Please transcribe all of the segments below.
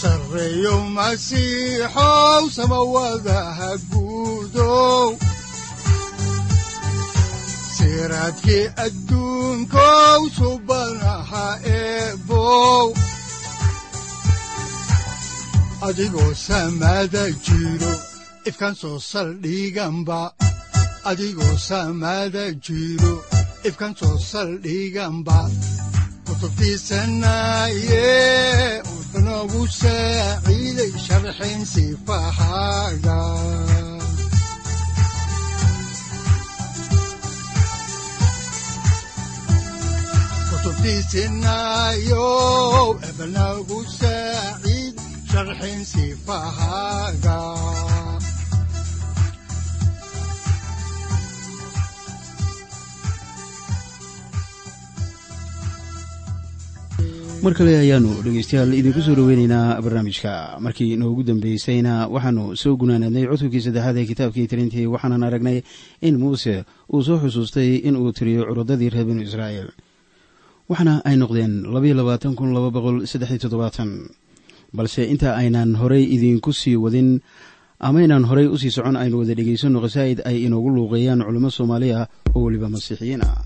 sareyow masiixow samawadaha guudow siraadkii adduunkow subanaha jiro ifkan soo saldhiganba kutubtiisanaye unogu saaciiday sharxin sifahaaga kutubtiisinayow ebnagu saaciid sharxin sifahaaga mar kale ayaanu dhegeystayaal idinku soo dhoweyneynaa barnaamijka. Markii inoogu dambeysayna waxaanu soo gunaanadnay cutubkii saddexaad ee kitaabkii tirintii waxaanan aragnay in muuse uu soo xusuustay in uu tiriyo curadadii reer binu israa'iil. Waxaana ay noqdeen balse inta aynan horey idiinku sii wadin amaynaan horey u sii socon aynu wada dhegeysanno khasaa'id ay inoogu luuqeeyaan culimo soomaaliya oo weliba masiixiyiin ah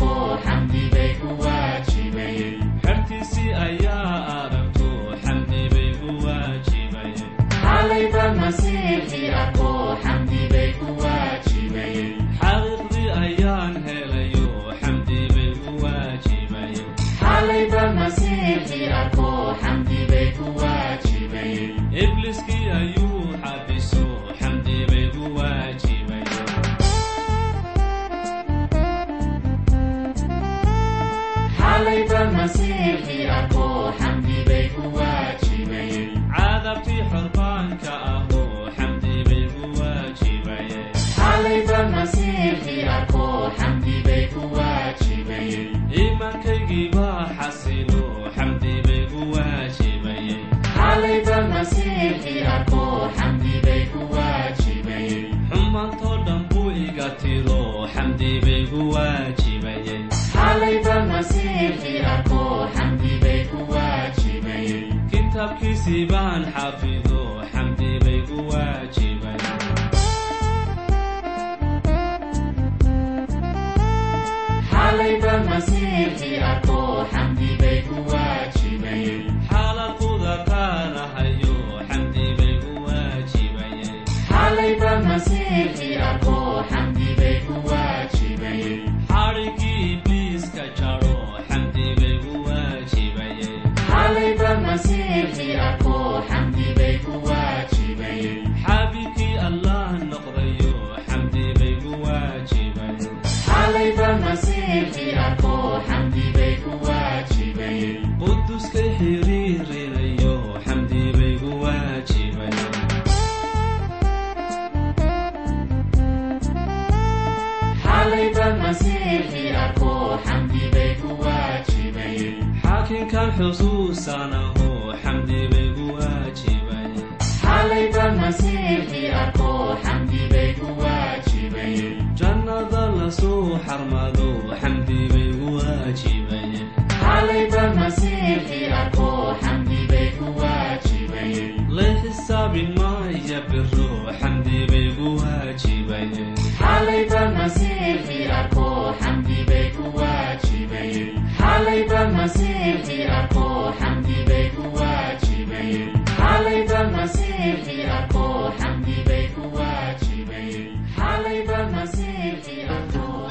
bay ku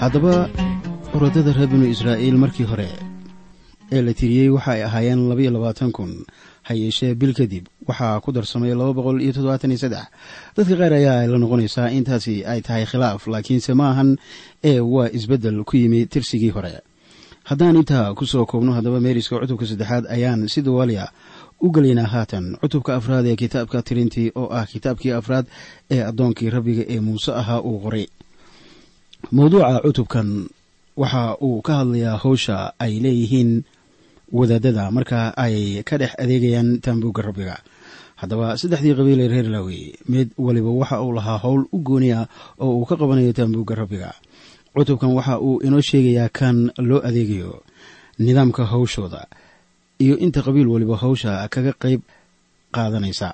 haddaba orodada reer binu israa'iil markii hore ee la tiriyey waxa ay ahaayeen labaiyo labaatan kun ha yeeshee bil kadib waxaa ku darsamay laba boqol iyo toddobaatan iyo saddex. Dadka qaar ayaa la noqonaysaa intaasi ay tahay khilaaf laakiinse ma ahan ee waa isbeddel ku yimi tirsigii hore haddaan intaa ku soo koobno haddaba meeriska cutubka saddexaad ayaan si dawaaliya u gelaynaa haatan. Cutubka afraad ee kitaabka tirintii oo ah kitaabkii afraad ee addoonkii rabbiga ee muuse ahaa uu qoray. Mawduuca cutubkan waxa uu ka hadlayaa howsha ay leeyihiin wadaadada marka ay ka dhex adeegayaan taambuugga rabbiga. Haddaba saddexdii qabiil ee reer laawi mid waliba waxa uu lahaa howl u gooni ah oo uu ka qabanayo taambuugga rabbiga cutubkan waxa uu inoo sheegayaa kan loo adeegayo nidaamka howshooda iyo inta qabiil waliba howsha kaga qayb qaadanaysa.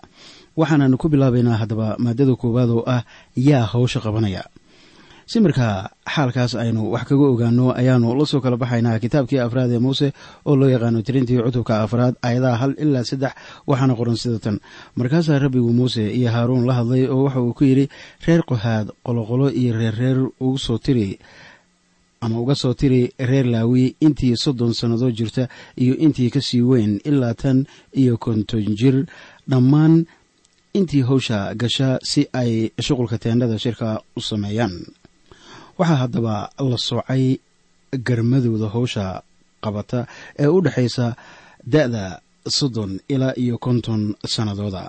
Waxaanan ku bilaabaynaa haddaba maadada koowaad oo ah yaa howsha qabanaya si markaa xaalkaas aynu wax kaga ogaano ayaanu la soo kala baxaynaa kitaabkii afraad ee muuse oo loo yaqaano tirintii cutubka afraad aayadaha hal ilaa saddex waxaana qoran sida tan. Markaasaa rabbigu muuse iyo haaruun la hadlay oo waxa uu ku yidhi reer qohaad qoloqolo iyo reerreer ugu soo tiri ama uga soo tiri reer laawi intii soddon sannadood jirta iyo intii ka sii weyn ilaa tan iyo konton jir. Dhammaan intii howsha gasha si ay shuqulka teendhada shirka u sameeyaan waxaa haddaba la soocay garmadooda howsha qabata ee u dhexaysa da-da soddon ilaa iyo konton sannadooda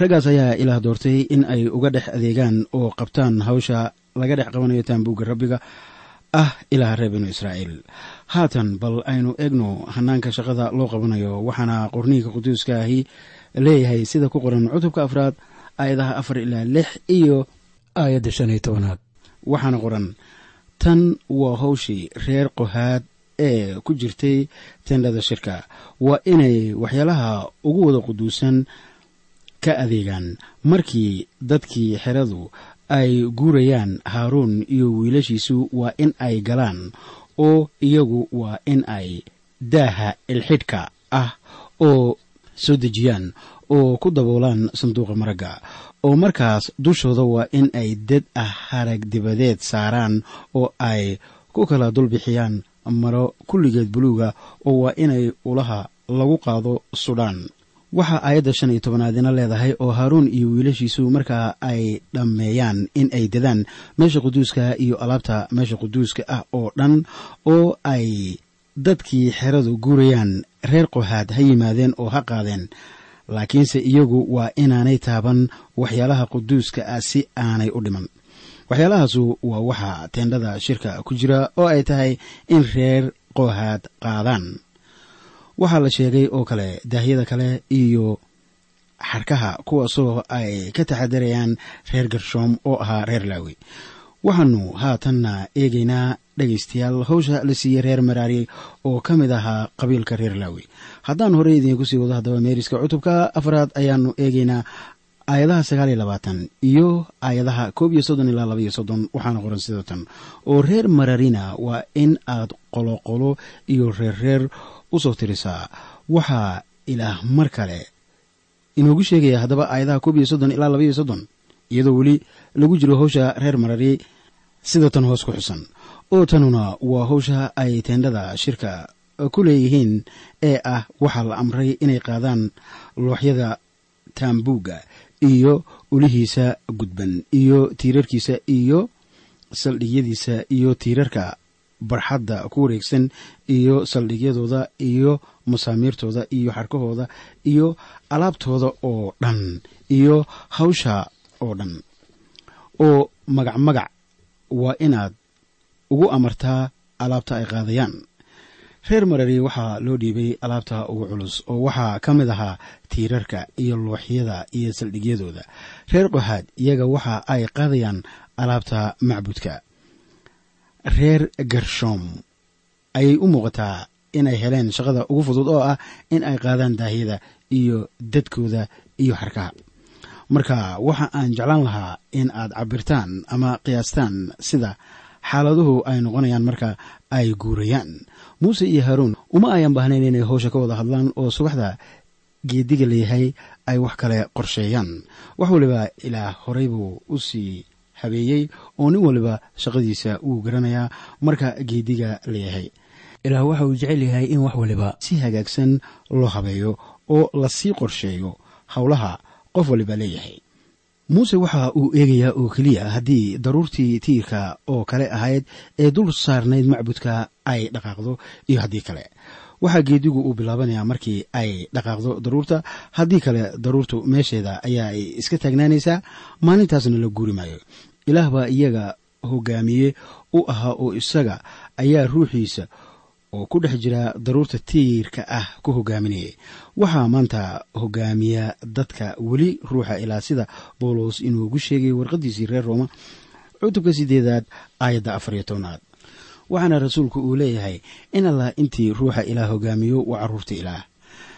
raggaas ayaa ilaah doortay in ay uga dhex adeegaan oo qabtaan hawsha laga dhex qabanayo taambuugga rabbiga ah ilaah reer binu israa'iil. Haatan bal aynu eegno hanaanka shaqada loo qabanayo waxaana qorniinka quduuska ahi leeyahay sida ku qoran cutubka afraad aayadaha afar ilaa lix iyo aayadda shan iyo tobanaad waxaana qoran tan waa howshii reer qohaad ee ku jirtay tendhada shirka. Waa inay waxyaalaha ugu wada quduusan ka adeegaan markii dadkii xeradu ay guurayaan haaruun iyo wiilashiisu waa in ay galaan oo iyagu waa in ay daaha ilxidhka ah oo soo dejiyaan oo ku daboolaan sanduuqa maragga oo markaas dushooda waa in ay dad ah harag dibadeed saaraan oo ay ku kala dulbixiyaan maro kulligeed buluuga oo waa inay ulaha lagu qaado sudhaan waxaa aayadda shan iyo tobanaadina leedahay oo haaruun iyo wiilashiisu markaa ay dhammeeyaan in ay dadaan meesha quduuska iyo alaabta meesha quduuska ah oo dhan oo ay dadkii xeradu guurayaan reer qohaad ha yimaadeen oo ha qaadeen laakiinse iyagu waa inaanay taaban waxyaalaha quduuska ah si aanay u dhiman. Waxyaalahaasu waa waxa teendhada shirka ku jira oo ay tahay in reer qohaad qaadaan. Waxaa la sheegay oo kale daahyada kale iyo xarkaha kuwaasoo ay ka taxadarayaan reer garshoom oo ahaa reer laawi waxaanu haatanna eegaynaa dhegaystayaal hawsha la siiyey reer maraari oo ka mid ahaa qabiilka reer laawi haddaan horey idiinku sii wado haddaba meeriska cutubka afraad ayaanu eegaynaa aayadaha sagaal iyo labaatan iyo aayadaha koob iyo soddon ilaa laba iyo soddon waxaana qoran sida tan. Oo reer mararina waa in aad qoloqolo iyo reerreer u soo tirisaa waxaa ilaah mar kale inoogu sheegaya haddaba aayadaha koob iyo soddon ilaa laba iyo soddon iyadoo weli lagu jiro hawsha reer marari sida tan hoos ku xusan. Oo tanuna waa hawsha ay teendhada shirka ku leeyihiin ee ah waxaa la amray inay qaadaan looxyada taambuugga iyo ulihiisa gudban iyo tiirarkiisa iyo saldhigyadiisa iyo tiirarka barxadda ku wareegsan iyo saldhigyadooda iyo masaamiirtooda iyo xarkahooda iyo alaabtooda oo dhan iyo hawsha oo dhan. Oo magac magac waa inaad ugu amartaa alaabta ay qaadayaan reer marari waxaa loo dhiibay alaabta ugu culus oo waxaa ka mid ahaa tiirarka iyo looxyada iyo saldhigyadooda. Reer qohaad iyaga waxa ay qaadayaan alaabta macbudka. Reer gershoom ayay u muuqataa inay heleen shaqada ugu fudud oo ah in ay qaadaan daahyada iyo dadkooda iyo xarkaha marka waxa aan jeclaan lahaa in aad cabirtaan ama qiyaastaan sida xaaladuhu ay noqonayaan marka ay guurayaan muuse iyo haaruun uma ayan baahnayn inay howsha ka wada hadlaan oo subaxda geediga leeyahay ay wax kale qorsheeyaan. Wax waliba ilaa horay buu u sii habeeyey oo nin waliba shaqadiisa wuu garanayaa marka geediga leeyahay ilaah waxa uu jecel yahay in wax waliba si hagaagsan loo habeeyo oo la sii qorsheeyo howlaha qof waliba leeyahay. Muuse waxa uu eegayaa oo keliya haddii daruurtii tiirka oo kale ahayd ee dul saarnayd macbudka ay dhaqaaqdo iyo haddii kale. Waxaa geedigu uu bilaabanayaa markii ay dhaqaaqdo daruurta. Haddii kale daruurtu meesheeda ayaa ay iska taagnaanaysaa. Maalintaasna la guuri maayo. Ilaah baa iyaga hogaamiye u ahaa oo isaga ayaa ruuxiisa oo ku dhex jira daruurta tiirka ah ku hogaaminayay waxaa maanta hogaamiya dadka weli ruuxa ilaa sida boolos inuugu sheegay warqadiisii reer rooma cutubka sideedaad aayadda afar iyo tobnaad waxaana rasuulku uu leeyahay in allah intii ruuxa ilaah hogaamiyo waa carruurta ilaah.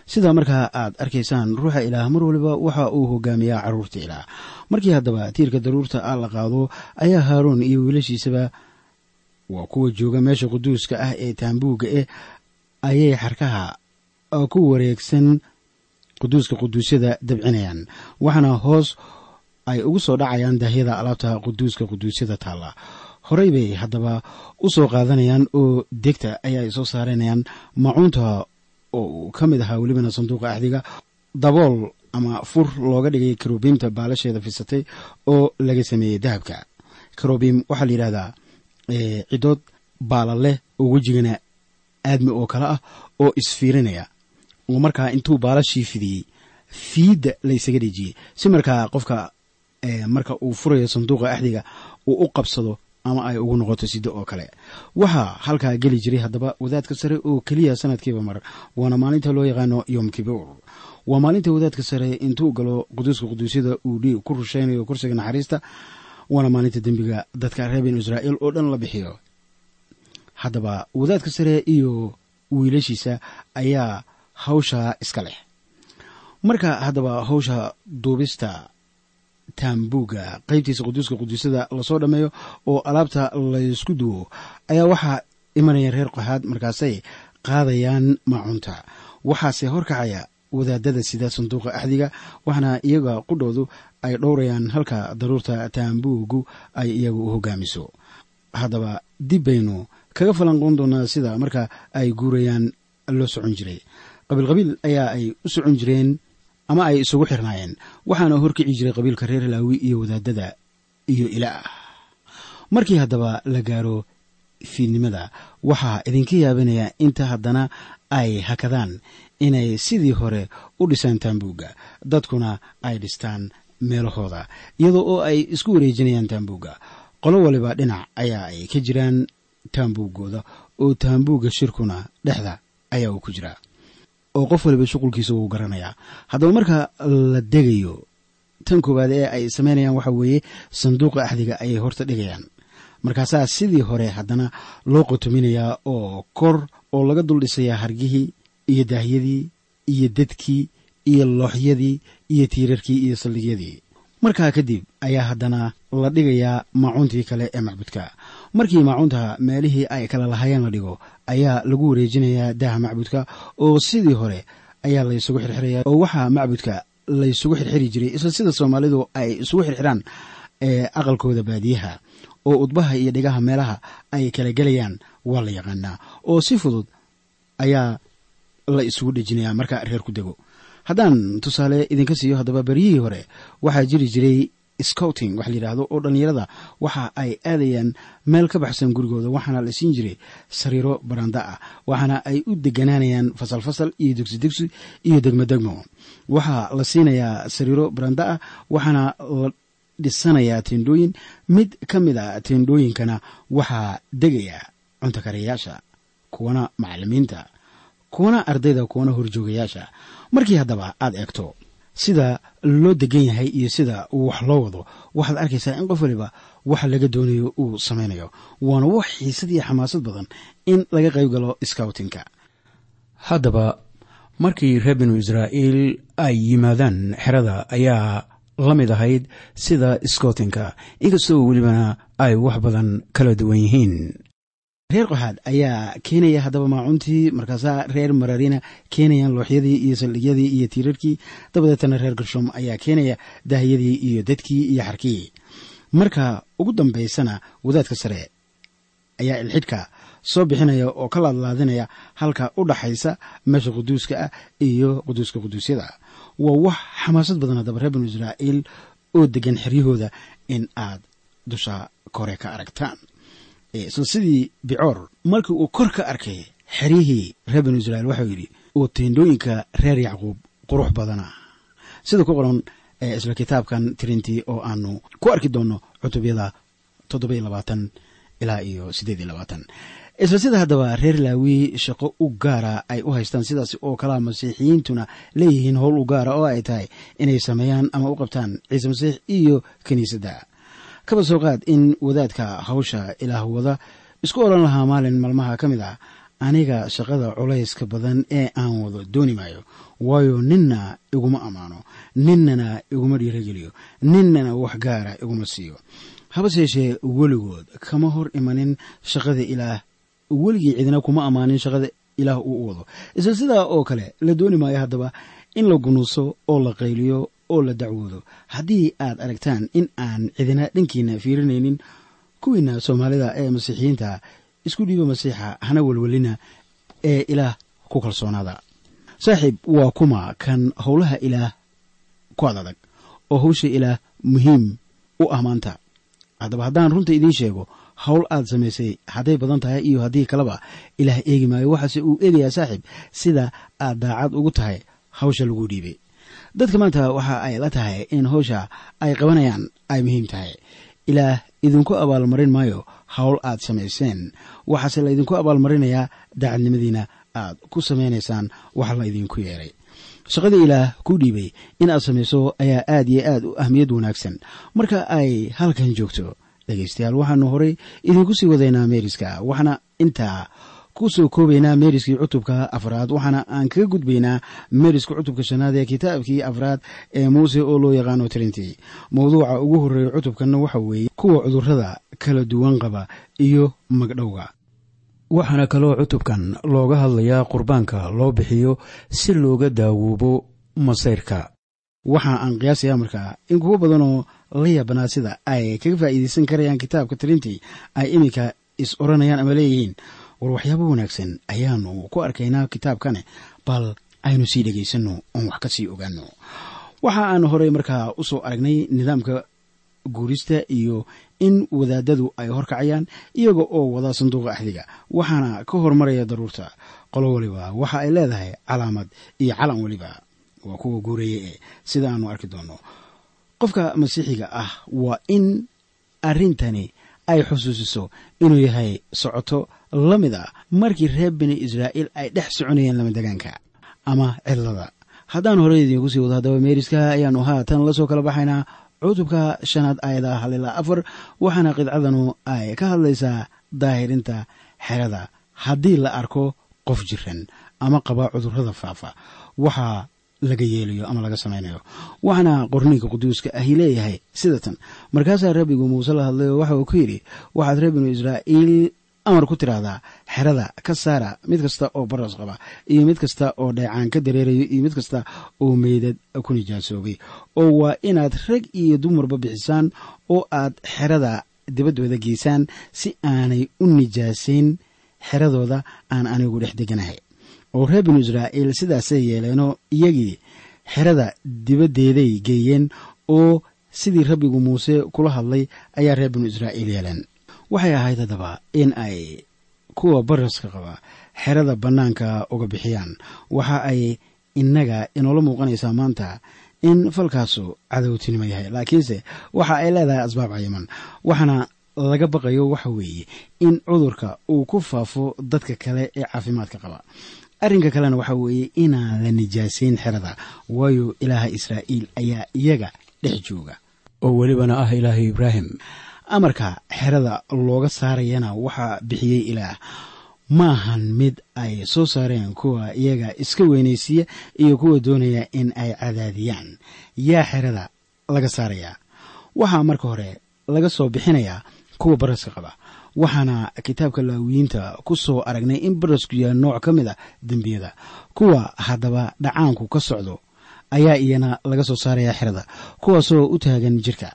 Sidaa markaa aad arkaysaan ruuxa ilaah mar waliba waxa uu hogaamiyaa carruurta ilaah. Markii haddaba tiirka daruurta ah la qaado ayaa haaroon iyo wiilashiisaba waa kuwa jooga meesha quduuska ah ee taambuugga eh ayay xarkaha ku wareegsan quduuska quduusyada dabcinayaan waxaana hoos ay ugu soo dhacayaan daahyada alaabta quduuska quduusyada taalla horey bay haddaba u soo qaadanayaan oo degta ayaa ay soo saaranayaan macuunta oo uu ka mid ahaa welibana sanduuqa axdiga dabool ama fur looga dhigay karobiimta baalasheeda fisatay oo laga sameeyey dahabka. Karobiim waxaa la yidhahdaa cidood baala leh oo wejigana aadmi oo kale ah oo isfiirinaya. Oo markaa intuu baalashii fidiyey fiidda laysaga dhejiyey si markaa qofka marka uu furayo sanduuqa axdiga uu u qabsado ama ay ugu noqoto sida oo kale. Waxaa halkaa geli jiray haddaba wadaadka sare oo keliya sanadkiiba mar waana maalinta loo yaqaano yom kibuur waa maalinta wadaadka sare intuu galo quduuska quduusyada uu dhiig ku rushaynayo kursiga naxariista waana maalinta dembiga dadka reer binu israa'iil oo dhan la bixiyo. Haddaba wadaadka sare iyo wiilashiisa ayaa hawsha iska leh. Marka haddaba hawsha duubista taambuugga qaybtiisa quduuska quduusyada la soo dhammeeyo oo alaabta laysku duwo ayaa waxaa imanaya reer qaxaad markaasay qaadayaan maacunta waxaase horkacaya wadaadada sida sanduuqa axdiga waxaana iyaga qudhoodu ay dhowrayaan halka daruurta taambuugu ay iyagu u hogaamiso. Haddaba dib baynu kaga falanqoon doonaa sida marka ay guurayaan loo socon jiray. Qabiilqabiil ayaa ay u socon jireen ama ay isugu xirnaayeen. Waxaana horkici jiray qabiilka reer laawi iyo wadaadada iyo ilaah. Markii haddaba la gaaro fiidnimada waxaa idinka yaabanaya inta haddana ay hakadaan inay sidii hore u dhisaan taambuugga dadkuna ay dhistaan meelahooda iyadoo oo ay isku wareejinayaan taambuugga qolo waliba dhinac ayaa ay ka jiraan taambuuggooda oo taambuugga shirkuna dhexda ayaa uu ku jiraa oo qof waliba shuqulkiisa wuu garanayaa. Haddaba marka la degayo tan koowaad ee ay samaynayaan waxa weeye sanduuqa axdiga ayay horta dhigayaan. Markaasaa sidii hore haddana loo qotominayaa oo kor oo laga dul dhisayaa hargihii iyo daahyadii iyo dadkii iyo looxyadii iyo tiirarkii iyo saldhigyadii. Markaa kadib ayaa haddana la dhigayaa maacuuntii kale ee macbudka markii maacuunta meelihii ay kala lahaayeen la dhigo ayaa lagu wareejinayaa daaha macbudka oo sidii hore ayaa laysugu xirxiraya oo waxaa macbudka laysugu xirxiri jiray isla sida soomaalidu ay isugu xirxiraan ee aqalkooda baadiyaha oo udbaha iyo dhigaha meelaha ay kala gelayaan waa la yaqaanaa oo si fudud ayaa la isugu dhejinayaa marka reer ku dego. Haddaan tusaale idinka siiyo haddaba beryihii hore waxaa jiri jiray scouting wax layidhaahdo oo dhallinyarada waxa ay aadayaan meel ka baxsan gurigooda waxaana la siin jiray sariiro baranda ah waxaana ay u deganaanayaan fasal fasal iyo dugsi dugsi iyo degmo degmo. Waxaa la siinayaa sariiro baranda ah waxaana la dhisanayaa tendhooyin mid ka mid a tendhooyinkana waxaa degaya cunto karayaasha kuwana macallimiinta kuwana ardayda kuwana horjoogayaasha. Markii haddaba aad eegto sida loo degan yahay iyo sida wax loo wado waxaad arkaysaa in qof waliba waxa laga doonayo uu samaynayo waana wax xiisad iyo xamaasad badan in laga qayb galo scoutinka haddaba markii reer binu israa'iil ay yimaadaan xerada ayaa la mid ahayd sida scoutinka inkastoo welibana ay wax badan kala duwan yihiin reer qoxaad ayaa keenaya haddaba maacuntii markaasaa reer mararina keenayaan looxyadii iyo saldhigyadii iyo tiirarkii dabadeetana reer garshoom ayaa keenaya daahiyadii iyo dadkii iyo xarkii. Marka ugu dambaysana wadaadka sare ayaa ilxidhka soo bixinaya oo ka laadlaadinaya halka u dhaxaysa meesha quduuska ah iyo quduuska quduusyada. Waa wax xamaasad badan haddaba reer binu israa'iil oo degan xeryahooda in aad dusha kore ka aragtaan isla sidii bicoor. Markii uu kor ka arkay xeryihii reer binu israiil waxau yidhi oo teendhooyinka reer yacquub qurux badana. Sida ku qoran isla kitaabkan tirintii oo aanu ku arki doonno cutubyada toddoba labaatan ilaa iyo siddeed labaatan. Isla sida haddaba reer laawi shaqo u gaara ay u haystaan sidaas oo kalea masiixiyiintuna leeyihiin howl u gaara oo ay tahay inay sameeyaan ama u qabtaan ciise masiix iyo kiniisadda kaba soo qaad in wadaadka hawsha ilaah wada. Isku odhan lahaa maalin maalmaha ka mid ah. Aniga shaqada culayska badan ee aan wado dooni maayo. Waayo ninna iguma ammaano ninnana iguma dhiirageliyo ninnana wax gaara iguma siiyo. Habase yeeshee weligood kama hor imanin shaqada ilaah. Weligii cidina kuma ammaanin shaqada ilaah uu u wado. Isla sidaa oo kale la dooni maayo haddaba in la gunuuso oo la qayliyo oo la dacwoodo. Haddii aad aragtaan in aan cidina dhankiina fiirinaynin kuwiina soomaalida ee masiixiyiinta isku dhiiba masiixa hana welwelina ee ilaah ku kalsoonaada. Saaxiib waa kuma kan howlaha ilaah ku ad adag oo hawsha ilaah muhiim u ah maanta. Haddaba haddaan runta idiin sheego howl aad samaysay hadday badan tahay iyo haddii kaleba ilaah eegi maayo waxaase uu eegayaa saaxiib sida aad daacad ugu tahay hawsha lagu dhiibay dadka maanta waxa ay la tahay in hawsha ay qabanayaan ay muhiim tahay. Ilaah idinku abaalmarin maayo howl aad samayseen. Waxaase la idinku abaalmarinayaa daacadnimadiina aad ku samaynaysaan waxa la idinku yeeray. Shaqadii ilaah ku dhiibay in aad samayso ayaa aad iyo aad u ahmiyad wanaagsan. Marka ay halkan joogto dhegaystayaal waxaanu horay idinku sii wadaynaa meeriska waxaana intaa ku soo koobaynaa meeriskii cutubka afraad waxaana aan kaga gudbaynaa meeriska cutubka shanaad ee kitaabkii afraad ee muuse oo loo yaqaano tirintii mawduuca ugu horreeya cutubkanna waxa weeye kuwa cudurrada kala duwan qaba iyo magdhowga. Waxaana kaloo cutubkan looga hadlayaa qurbaanka loo bixiyo si looga daawoobo masayrka. Waxa aan qiyaasayaa markaa in kuwo badanoo la yaabanaa sida ay kaga faa'iidaysan karayaan kitaabka tirintii ay iminka is oranayaan ama leeyihiin war waxyaabo wanaagsan ayaanu ku arkaynaa kitaabkane bal aynu sii dhegaysanno oon wax ka sii ogaano waxa aanu horey markaa u soo aragnay nidaamka guurista iyo in wadaadadu ay horkacayaan iyaga oo wada sanduuqa axdiga waxaana ka hormaraya daruurta. Qolo waliba waxa ay leedahay calaamad iyo calan weliba waa kuwa guuraya ee sida aanu arki doonno qofka masiixiga ah waa in arrintani ay xusuusiso inuu yahay socoto la mid ah markii reer bini israa'iil ay dhex soconayeen lamadegaanka ama cidlada haddaan horey idiinku sii wado haddaba meeriska ayaanu haatan la soo kala baxaynaa cutubka shanaad aayada hal ilaa afar waxaana qidcadanu ay ka hadlaysaa daahirinta xerada. Haddii la arko qof jiran ama qaba cudurrada faafa. Waxaa laga yeelayo ama laga samaynayo waxaana qorniinka quduuska ahi leeyahay sidatan markaasaa rabbigu muuse la hadlay oo waxa uu ku yidhi waxaad reer binu israa'iil amar ku tiraahdaa xerada ka saara mid kasta oo baras qaba iyo mid kasta oo dheecaan ka dareerayo iyo mid kasta oo meydad ku nijaasoobay oo waa inaad rag iyo dumarba bixisaan oo aad xerada dibaddooda geysaan si aanay u nijaasayn xeradooda aan anigu dhex deganahay oo reer binu israa'iil sidaasay yeeleenoo iyagii xerada dibaddeeday geeyeen oo sidii rabbigu muuse kula hadlay ayaa reer binu israa'iil yeeleen. Waxay ahayd haddaba in ay kuwa baraska qaba xerada bannaanka uga bixiyaan. Waxa ay innaga inoola muuqanaysaa maanta in falkaasu cadowtinimo yahay. Laakiinse waxa ay leedahay asbaab cayiman. Waxaana laga baqayo waxa weeye in cudurka uu ku faafo dadka kale ee caafimaadka qaba arrinka kalena waxa weeye inaan la nijaasayn xerada. Waayo ilaaha israa'iil ayaa iyaga dhex jooga. Oo welibana ah ilaaha ibraahim. Amarka xerada looga saarayana waxaa bixiyey ilaah. Maahan mid ay soo saareen kuwa iyaga iska weynaysiiya iyo kuwa doonaya in ay cadaadiyaan. Yaa xerada laga saarayaa. Waxaa marka hore laga soo bixinayaa kuwa baraska qaba waxaana kitaabka laawiyiinta ku soo aragnay in barasku yahay nooc ka mid a dembiyada. Kuwa haddaba dhacaanku ka socdo ayaa iyana laga soo saaraya xerada kuwaasoo u taagan jirka.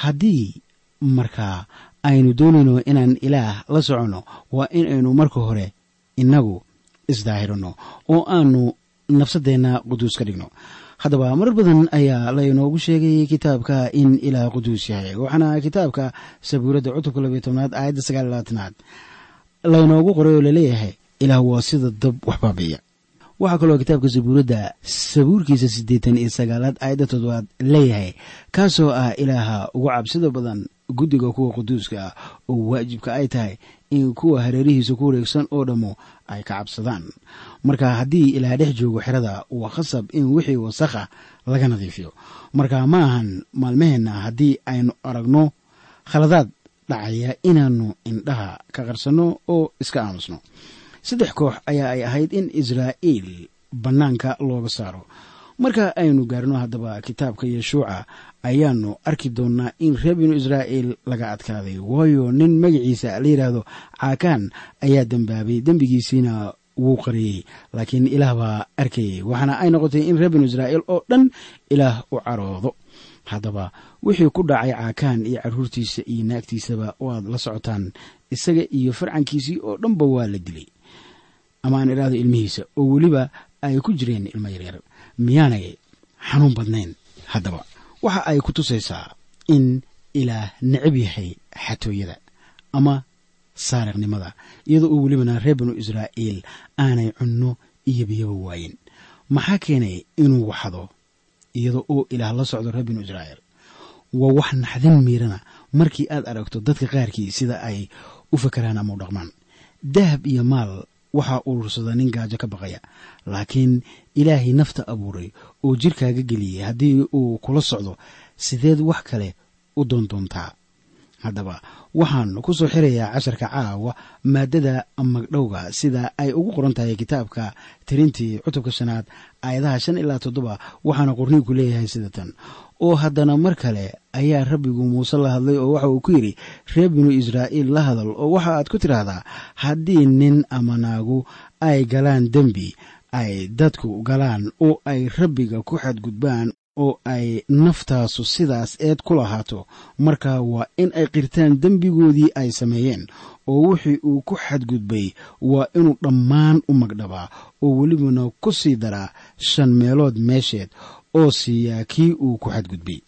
Haddii markaa aynu doonayno inaan ilaah la soconno waa in aynu marka hore innagu isdaahirino oo aanu nafsadeenna quduus ka dhigno haddaba marar badan ayaa laynoogu sheegay kitaabka in ilaah quduus yahay waxaana kitaabka sabuuradda cutubka labiyo tobnaad aayadda sagaal labaatanaad laynoogu qoray oo la leeyahay ilaah waa sida dab waxbaabiya waxaa kaloo kitaabka sabuuradda sabuurkiisa siddeetan iyo sagaalaad aayadda toddobaad leeyahay kaasoo ah ilaaha ugu cabsida badan guddiga kuwa quduuska ah oo waajibka ay tahay in kuwa hareerihiisa ku wareegsan oo dhammo ay ka cabsadaan. Marka haddii ilaah dhex joogo xerada waa khasab in wixii wasakha laga nadiifiyo. Marka ma ahan maalmaheenna haddii aynu aragno khaladaad dhacaya inaannu indhaha ka qarsanno oo iska aamusno. Saddex koox ayaa ay ahayd in israa'iil bannaanka looga saaro marka aynu gaarno haddaba kitaabka yeshuuca ayaanu arki doonnaa in reer binu israa'iil laga adkaaday. Waayo nin magaciisa la yidhaahdo caakaan ayaa dembaabay dembigiisiina wuu qariyey laakiin ilaah baa arkayay waxaana ay noqotay in reer binu israa'iil oo dhan ilaah u caroodo. Haddaba wixii ku dhacay caakaan iyo carruurtiisa iyo naagtiisaba waad la socotaan isaga iyo farcankiisii oo dhanba waa la dilay. Ama aan idhaahdo ilmihiisa oo weliba ay ku jireen ilmo yaryar miyaanay xanuun badnayn haddaba. Waxa ay ku tusaysaa in ilaah necab yahay xatooyada ama saariqnimada iyadoo oo welibana reer binu israa'iil aanay cunno iyo biyaba waayin maxaa keenay inuu waxdo iyadoo oo ilaah la socdo reer binu israa'iil? Waa wax naxdin miirana markii aad aragto dadka qaarkii sida ay u fakaraan ama u dhaqmaan. Dahab iyo maal waxaa urursada nin gaajo ka baqaya. Laakiin ilaahay nafta abuuray oo jirkaaga geliyey haddii uu kula socdo sideed wax kale u doondoontaa haddaba waxaan ku soo xirayaa casharka caawa maadada magdhowga sida ay ugu qoran tahay kitaabka tirintii cutubka shanaad aayadaha shan ilaa toddoba waxaana qorniinku leeyahay sida tan oo haddana mar kale ayaa rabbigu muuse la hadlay oo waxa uu ku yidhi reer binu israa'iil la hadal. oo waxa aad ku tidhaahdaa haddii nin ama naagu ay galaan dembi ay dadku galaan oo ay rabbiga ku xadgudbaan oo ay naftaasu sidaas eed ku lahaato marka waa in ay qirtaan dembigoodii ay sameeyeen oo wixii uu ku xadgudbay waa inuu dhammaan u magdhabaa oo welibana ku sii daraa shan meelood meesheed oo siiyaa kii uu ku xadgudbay.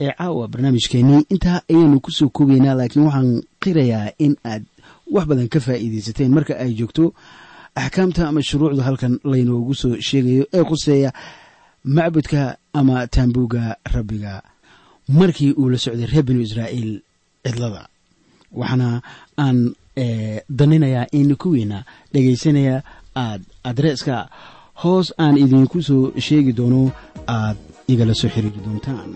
Ee caawa barnaamijkeennii intaa ayaanu ku soo koobaynaa laakiin waxaan qirayaa in aad wax badan ka faa'iidaysateen marka ay joogto. Axkaamta ama shuruucda halkan laynoogu soo sheegayo ee khuseeya macbudka ama taambuugga rabbiga. Markii uu la socday reer binu israa'iil cidlada waxaana aan daninayaa in kuwiina dhegaysanaya aad adreeska hoos aan idinku soo sheegi doono aad igala soo xiriiri doontaan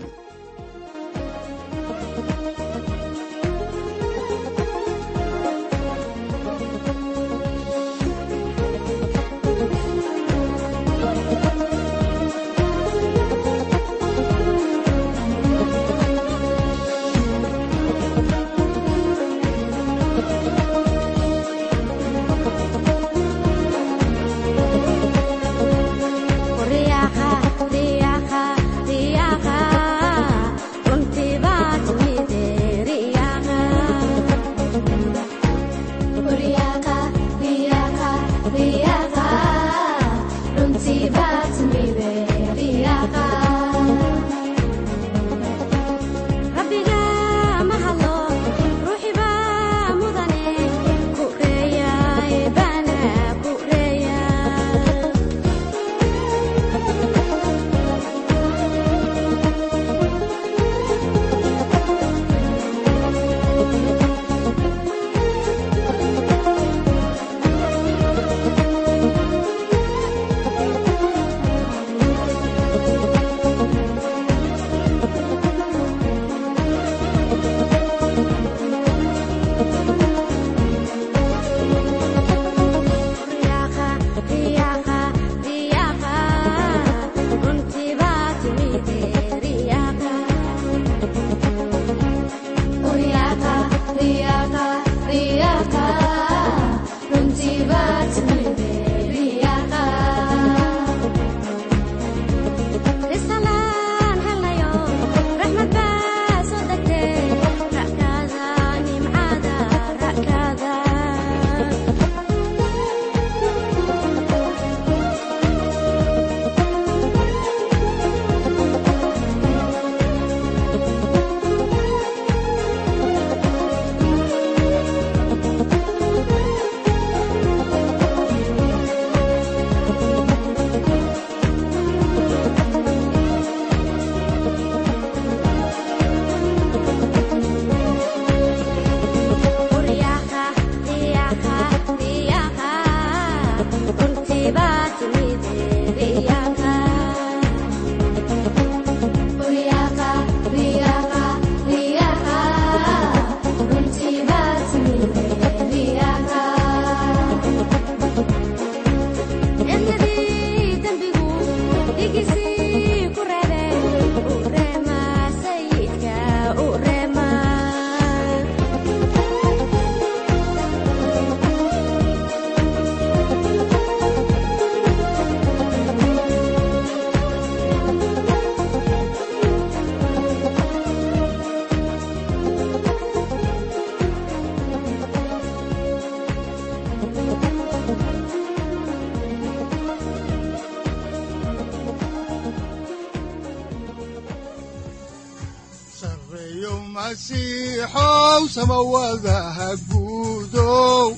Masiixow samawadaha guudow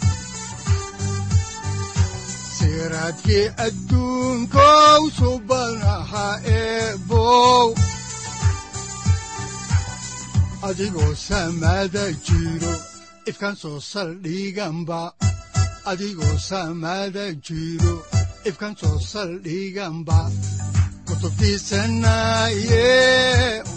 siraadkii adduunkow subanaha eebow adigoo samada jiro ifkan soo saldhiganba adigoo samada jiro ifkan soo udbanogu saaciiday